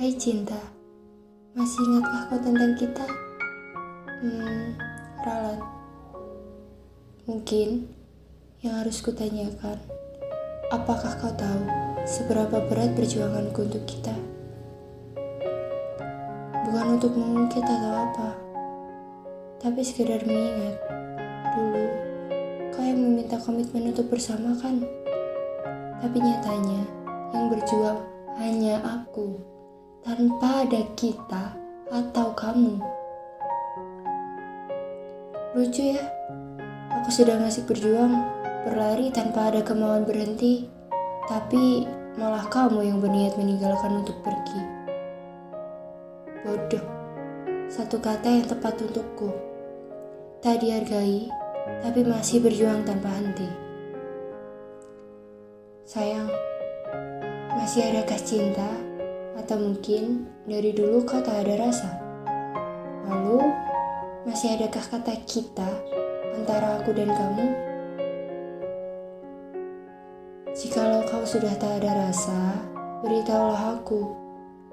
Hai cinta, masih ingatkah kau tentang kita? Hmm, ralat. Mungkin yang harus kutanyakan, apakah kau tahu seberapa berat perjuanganku untuk kita? Bukan untuk mengungkit atau apa, tapi sekedar mengingat dulu kau yang meminta komitmen untuk bersama kan? Tapi nyatanya yang berjuang hanya aku tanpa ada kita atau kamu. Lucu ya, aku sedang asik berjuang, berlari tanpa ada kemauan berhenti, tapi malah kamu yang berniat meninggalkan untuk pergi. Bodoh, satu kata yang tepat untukku. Tak dihargai, tapi masih berjuang tanpa henti. Sayang, masih adakah cinta? Atau mungkin dari dulu kau tak ada rasa? Lalu, masih adakah kata kita antara aku dan kamu? Jikalau kau sudah tak ada rasa, beritahulah aku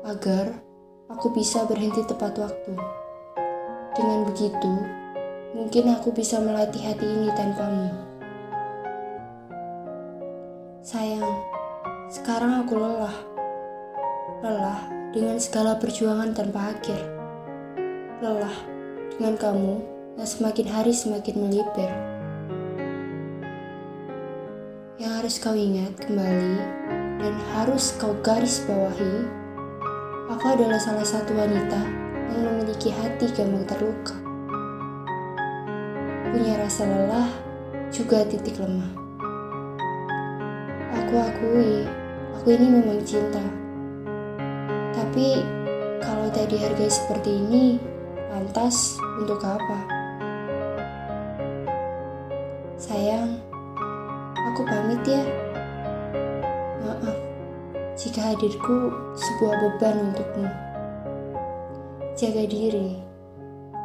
agar aku bisa berhenti tepat waktu. Dengan begitu, mungkin aku bisa melatih hati ini tanpamu. Sayang, sekarang aku lelah. Lelah dengan segala perjuangan tanpa akhir. Lelah dengan kamu yang semakin hari semakin melipir. Yang harus kau ingat kembali dan harus kau garis bawahi, aku adalah salah satu wanita yang memiliki hati gampang terluka. Punya rasa lelah, juga titik lemah. Aku akui, aku ini memang cinta. Tapi kalau tak dihargai seperti ini, lantas untuk apa? Sayang, aku pamit ya. Maaf jika hadirku sebuah beban untukmu. Jaga diri.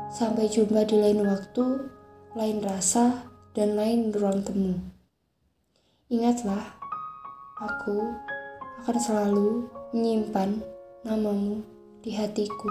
Sampai jumpa di lain waktu, lain rasa, dan lain ruang temu. Ingatlah, Aku akan selalu menyimpan namamu di hatiku.